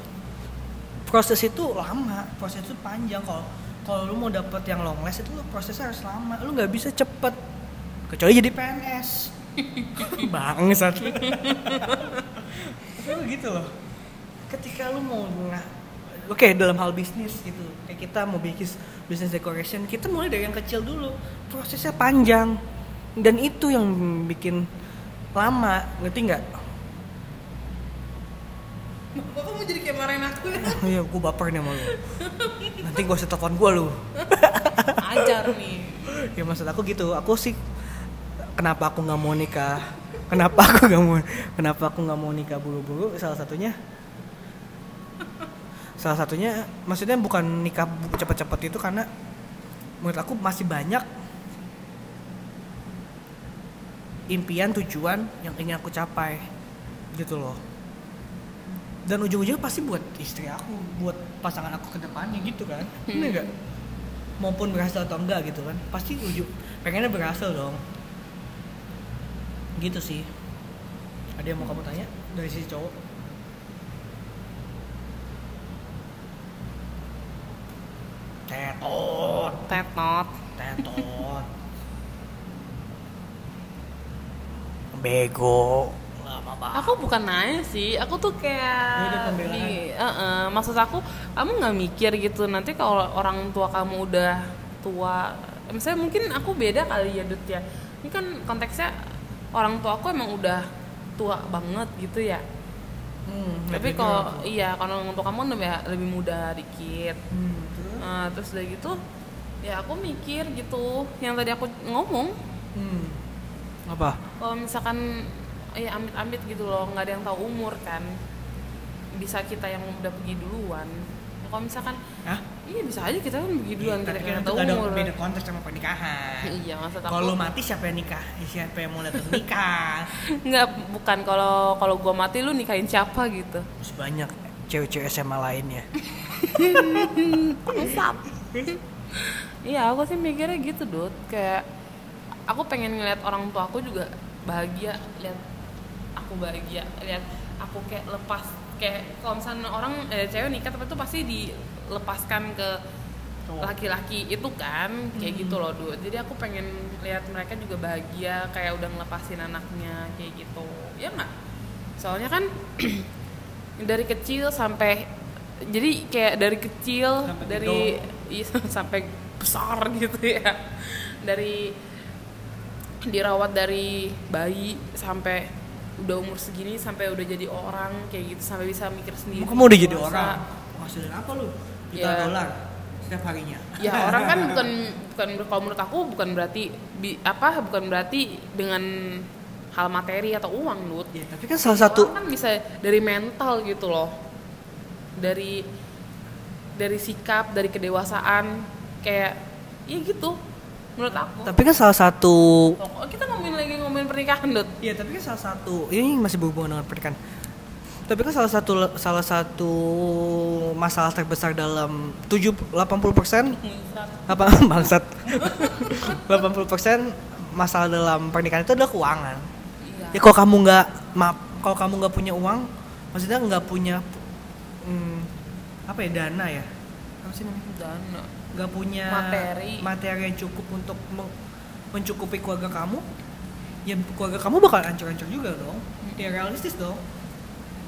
proses itu lama proses itu panjang. Kalau kalau lu mau dapet yang long last itu lu prosesnya harus lama. Lu nggak bisa cepet kecuali jadi PNS bangsat. Gitu loh. Ketika lu mau oke dalam hal bisnis gitu kayak kita mau bikin bisnis decoration kita mulai dari yang kecil dulu prosesnya panjang dan itu yang bikin lama ngerti nggak kok kamu jadi kayak marahin aku ya Iya, gue baper nih sama lu. Nanti gue usah telepon gue lu. ajar nih Ya maksud aku gitu, aku sih kenapa aku nggak mau nikah? Kenapa aku nggak mau? Kenapa aku nggak mau nikah buru-buru? Salah satunya, salah satunya, maksudnya bukan nikah cepet-cepet itu karena menurut aku masih banyak impian tujuan yang ingin aku capai gitu loh. Dan ujung-ujungnya pasti buat istri aku buat pasangan aku ke depannya gitu kan. Hmm. ini enggak maupun berhasil atau enggak gitu kan. Pasti ujung pengennya berhasil dong. Gitu sih. Ada yang mau kamu tanya? Dari sisi cowok tetot. Tetot. Tetot. Bego. Aku bukan nanya sih. Aku tuh Ya kayak di eh-eh, maksud aku kamu nggak mikir gitu. Nanti kalau orang tua kamu udah tua misalnya mungkin aku beda kali ya Dut ya. Ini kan konteksnya orang tua aku emang udah tua banget gitu ya. Hmm, tapi kalau iya kalau untuk kamu lebih lebih muda dikit. Hmm? Nah, terus udah gitu ya aku mikir gitu yang tadi aku ngomong. Hmm. apa? Kalau misalkan ya amit-amit gitu loh nggak ada yang tahu umur kan bisa kita yang udah pergi duluan. Ya, kalau misalkan Hah? iya bisa aja kita kan pergi duluan Iya, kita kan tahu ada umur. beda konteks sama pernikahan. Iya maksud aku kalau mati siapa yang nikah? Ya, siapa yang mau datang nikah? Nggak bukan kalau kalau gua mati lu nikahin siapa gitu? Terus banyak cewek-cewek SMA lainnya. Bangsat. iya aku sih mikirnya gitu dud kayak aku pengen ngeliat orang tua aku juga bahagia lihat aku bahagia lihat aku kayak lepas kayak kalau misalnya orang eh, cewek nikah tapi itu pasti dilepaskan ke laki-laki. Itu kan kayak gitu loh dud jadi aku pengen lihat mereka juga bahagia kayak udah ngelepasin anaknya kayak gitu. Ya nggak? Soalnya kan dari kecil sampai jadi kayak dari kecil Sampai dari iya, sampai besar gitu ya. Dari dirawat dari bayi sampai udah umur segini sampai udah jadi orang kayak gitu sampai bisa mikir sendiri. Kamu udah jadi orang? Menghasilin apa lu? Juta Ya. dolar setiap harinya. Ya orang kan bukan bukan kalau menurut aku bukan berarti bi- apa bukan berarti dengan hal materi atau uang Lut ya tapi kan salah satu kan bisa dari mental gitu loh dari dari sikap dari kedewasaan kayak ya gitu menurut aku Tapi kan salah satu Oh, kita ngomongin lagi ngomongin pernikahan Dut Iya, tapi kan salah satu ini masih berhubungan dengan pernikahan. Tapi kan salah satu salah satu masalah terbesar dalam 7 80% apa bangsat. 80% masalah dalam pernikahan itu adalah keuangan. Iya Ya kalau kamu nggak maaf, kalau kamu nggak punya uang, maksudnya nggak punya hmm, apa ya dana ya? Apa sih namanya? dana Nggak punya Materi. materi yang cukup untuk men- mencukupi keluarga kamu, ya keluarga kamu bakal hancur-hancur juga dong. Ya realistis dong.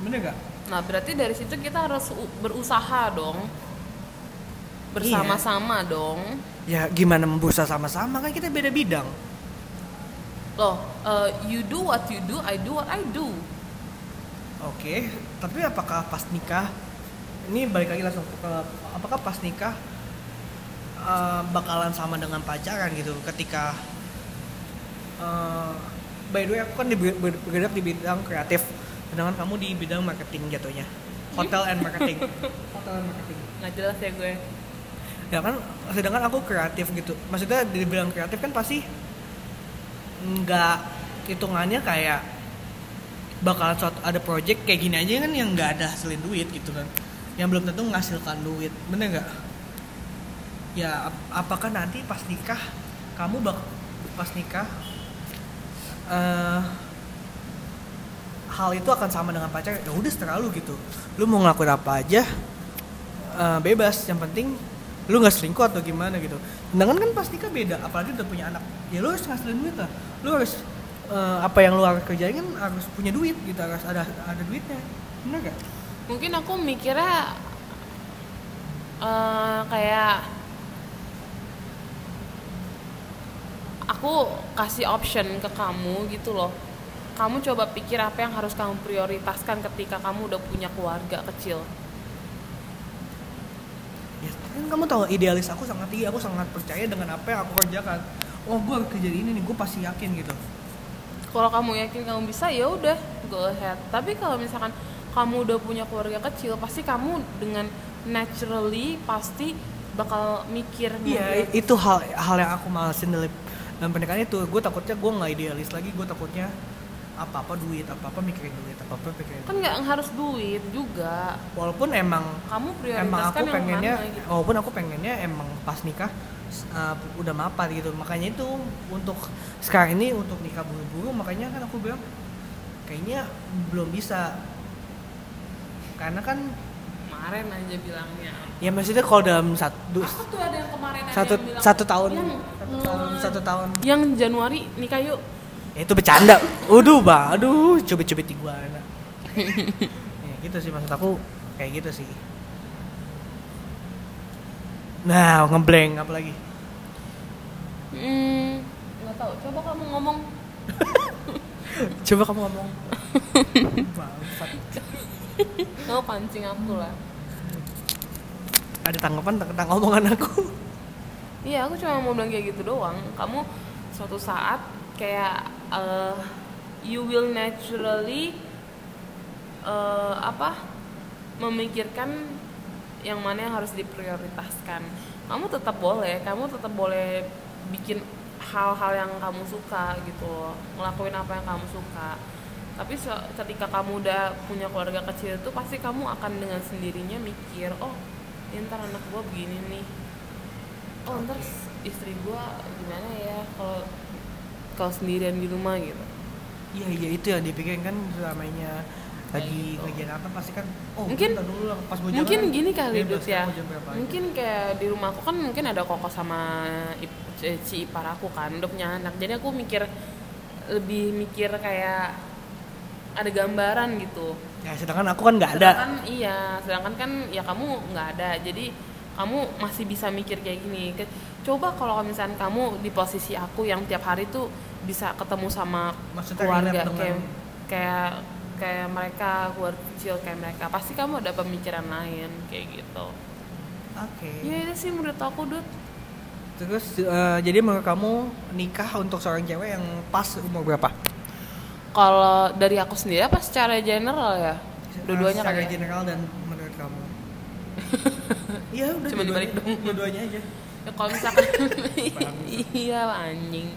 Bener gak? nah berarti dari situ kita harus berusaha dong bersama-sama dong Ya gimana membusa sama-sama kan kita beda bidang. Loh eh, you do what you do I do what I do. Oke, tapi apakah pas nikah? Ini balik lagi langsung ke apakah pas nikah eh, bakalan sama dengan pacaran gitu? Ketika eh, by the way aku kan di, ber- bergerak di bidang kreatif. Sedangkan kamu di bidang marketing jatuhnya. Hotel and marketing. Hotel and marketing. Nggak jelas ya gue. Ya kan sedangkan aku kreatif gitu. Maksudnya di bidang kreatif kan pasti nggak hitungannya kayak bakalan suatu ada project kayak gini aja kan yang nggak ada hasilin duit gitu kan. Yang belum tentu menghasilkan duit bener nggak? Ya ap- apakah nanti pas nikah kamu bak pas nikah eh hal itu akan sama dengan pacar? Ya udah seterah lu gitu. Lu mau ngelakuin apa aja eh, bebas. Yang penting lu nggak selingkuh atau gimana gitu. Sedangkan kan pas nikah beda apalagi udah punya anak. Ya lu harus ngasilin duit lah lu harus eh, apa yang lu harus kerjain kan harus punya duit gitu harus ada ada duitnya. Bener gak mungkin aku mikirnya eh, kayak aku kasih option ke kamu gitu loh. Kamu coba pikir apa yang harus kamu prioritaskan ketika kamu udah punya keluarga kecil. Ya kan kamu tahu idealis aku sangat tinggi aku sangat percaya dengan apa yang aku kerjakan oh gue harus kerja ini nih gue pasti yakin gitu. Kalau kamu yakin kamu bisa ya udah go ahead. Tapi kalau misalkan kamu udah punya keluarga kecil pasti kamu dengan naturally pasti bakal mikir iya ngeliat- itu hal hal yang aku malesin dalam dalam pernikahan itu. Gue takutnya gue nggak idealis lagi gue takutnya apa apa duit apa apa mikirin duit apa apa mikirin kan nggak harus duit juga. Walaupun emang kamu emang prioritaskan aku yang pengennya mana gitu. walaupun aku pengennya emang pas nikah uh, udah mapan gitu. Makanya itu untuk sekarang ini untuk nikah buru-buru makanya kan aku bilang kayaknya belum bisa. Karena kan kemarin aja bilangnya. Ya maksudnya kalau dalam satu aku tuh ada yang kemarin satu yang bilang, satu tahun. Yang, satu tahun satu tahun. yang Januari nikah yuk. Ya, itu bercanda. Waduh bang aduh cubit-cubit di gua anak. Ya, gitu sih maksud aku. Kayak gitu sih nah ngeblank apa lagi hmm, nggak tahu. Coba kamu ngomong. Coba kamu ngomong. Kamu pancing aku lah. Ada tanggapan tentang omongan aku? Iya, aku cuma mau bilang kayak gitu doang. Kamu suatu saat kayak eh, you will naturally eh, apa memikirkan yang mana yang harus diprioritaskan. Kamu tetap boleh, kamu tetap boleh bikin hal-hal yang kamu suka gitu loh, ngelakuin apa yang kamu suka. Tapi ketika kamu udah punya keluarga kecil itu pasti kamu akan dengan sendirinya mikir, oh, ya ntar anak gua begini nih, oh ntar istri gua gimana ya kalau kalau sendirian di rumah gitu iya iya itu yang dipikirin kan selamanya lagi gitu. ngerjain apa pasti kan oh Mungkin- dulu lah pas mungkin jalan, gini kali bebas, Dut ya. mungkin kayak di rumah aku kan mungkin ada koko sama si ipar aku kan udah punya anak. Jadi aku mikir lebih mikir kayak ada gambaran gitu. Ya sedangkan aku kan nggak ada. Sedangkan iya sedangkan kan ya kamu nggak ada. Jadi kamu masih bisa mikir kayak gini. Coba kalau misalnya kamu di posisi aku yang tiap hari tuh bisa ketemu sama Maksudnya keluarga kayak kayak kayak mereka keluarga kecil kayak mereka pasti kamu ada pemikiran lain kayak gitu. Oke. Ya itu sih menurut aku dud terus eh, jadi menurut kamu nikah untuk seorang cewek yang pas umur berapa? Kalau dari aku sendiri apa secara general ya? Dua-duanya secara kali ya? general dan menurut kamu? Iya udah Cuma dibalik dua-duanya, dua-duanya aja. Ya kalau misalkan iya anjing.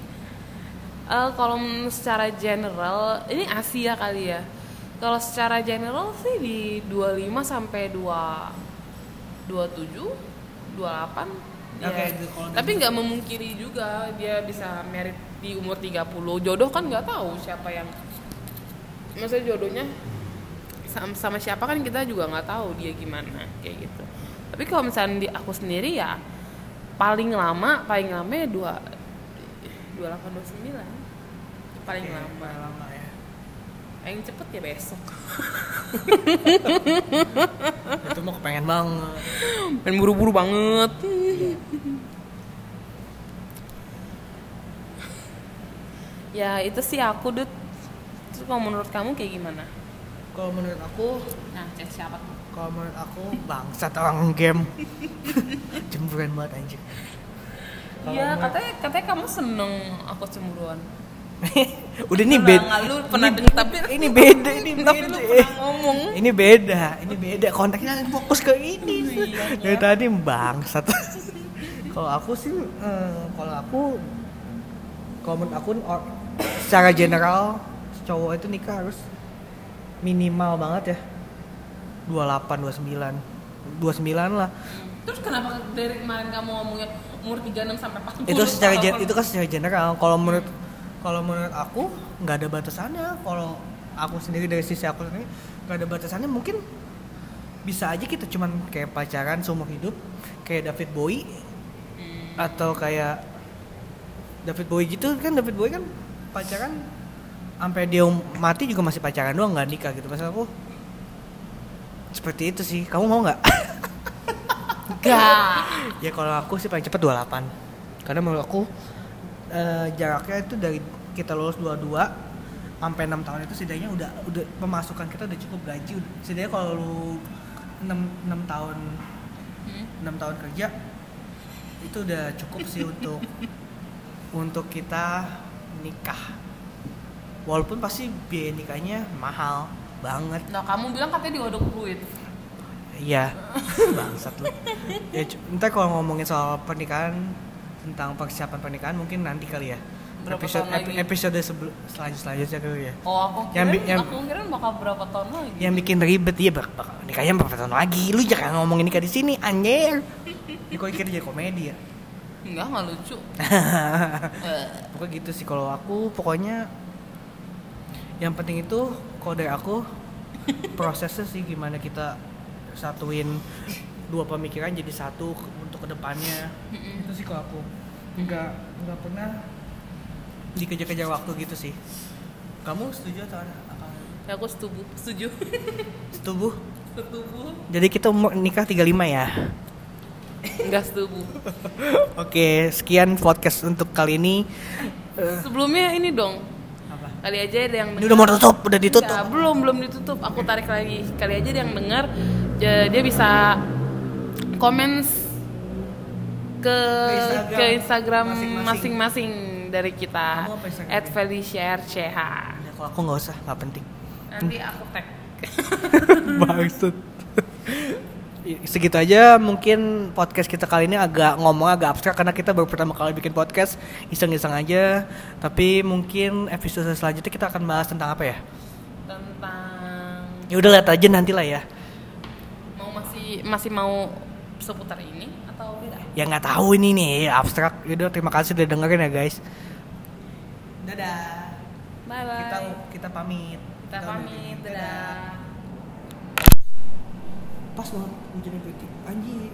Eh, kalau secara general ini Asia kali ya kalau secara general sih di 25 sampai 2 27 28 ya. Kalau tapi nggak memungkiri juga dia bisa merit di umur 30 jodoh kan nggak tahu siapa yang maksudnya jodohnya sama, sama siapa kan kita juga nggak tahu dia gimana kayak gitu. Tapi kalau misalnya di aku sendiri ya paling lama paling lama ya dua dua delapan dua sembilan. Paling lama. paling lama ya paling cepet ya besok. Itu mau kepengen banget. Pengen buru-buru banget. Ya itu sih aku dud terus kalau menurut kamu kayak gimana? Kalau menurut aku nah chat siapa tuh? kalau menurut aku bangsat orang game. Cemburuan banget anjir Iya katanya katanya kamu seneng aku cemburuan udah ini beda lu pernah ini, denger, tapi- ini beda ini tapi beda lu pernah ngomong. Ini beda ini beda. Konteksnya fokus ke ini Iya, dari tadi bangsat. Kalau aku sih eh, kalau aku menurut aku or- secara general cowok itu nikah harus minimal banget ya 28 29 29 lah. Terus kenapa dari kemarin kamu ngomongnya umur 36 sampai 40 itu secara gen- itu kan secara general. Kalau menurut kalau menurut aku nggak ada batasannya. Kalau aku sendiri dari sisi aku sendiri nggak ada batasannya. Mungkin bisa aja kita cuman kayak pacaran seumur hidup kayak David Bowie Hmm. atau kayak David Bowie gitu. Kan David Bowie kan pacaran sampai dia mati juga masih pacaran doang nggak nikah gitu. Maksud aku seperti itu sih. Kamu mau nggak? Enggak ya kalau aku sih paling cepet 28 karena menurut aku eh, jaraknya itu dari kita lulus 22 sampai 6 tahun itu setidaknya udah udah pemasukan kita udah cukup gaji setidaknya kalau lu 6, 6 tahun Hmm? 6 tahun kerja itu udah cukup sih untuk untuk kita nikah walaupun pasti biaya nikahnya mahal banget nah kamu bilang katanya diodok duit Iya, bangsat lu. Ya, ntar kalau ngomongin soal pernikahan tentang persiapan pernikahan mungkin nanti kali ya. Berapa episode tahun lagi? epi- episode sebelum selanjut selanjutnya kali ya. oh aku Yang kira bi- yang- aku kira bakal berapa tahun lagi Yang bikin ribet iya bak bak nikahnya berapa tahun lagi? Lu jangan ngomongin nikah di sini, anjir. Ini kok kira jadi komedi ya? enggak nggak lucu Eh, Pokoknya gitu sih kalau aku pokoknya yang penting itu kalau dari aku prosesnya sih gimana kita satuin dua pemikiran jadi satu untuk ke depannya itu sih kalau aku nggak nggak pernah dikejar-kejar waktu gitu sih. Kamu setuju atau apa ya aku setuju setuju. Setuju setuju jadi kita umur nikah 35 ya? Enggak setuju oke sekian podcast untuk kali ini. Eh, sebelumnya ini dong. Apa? Kali aja ada yang ini udah mau tutup udah ditutup. Enggak, belum belum ditutup. Aku tarik lagi. Kali aja ada yang dengar ja- dia bisa komen ke Instagram. ke Instagram masing-masing. Dari kita Kamu apa Instagramnya? at @feliciarch Ya, kalau aku nggak usah nggak penting nanti aku tag Maksud. Segitu aja mungkin podcast kita kali ini agak ngomong agak abstrak karena kita baru pertama kali bikin podcast iseng-iseng aja. Tapi mungkin episode selanjutnya kita akan bahas tentang apa ya? tentang Ya udah lihat aja nanti lah ya. mau masih masih mau seputar ini atau beda Ya nggak tahu ini nih abstrak. Yaudah terima kasih udah dengerin ya guys. Dadah. bye bye Kita kita pamit. kita pamit dadah Pas banget hujannya berarti. Anjir.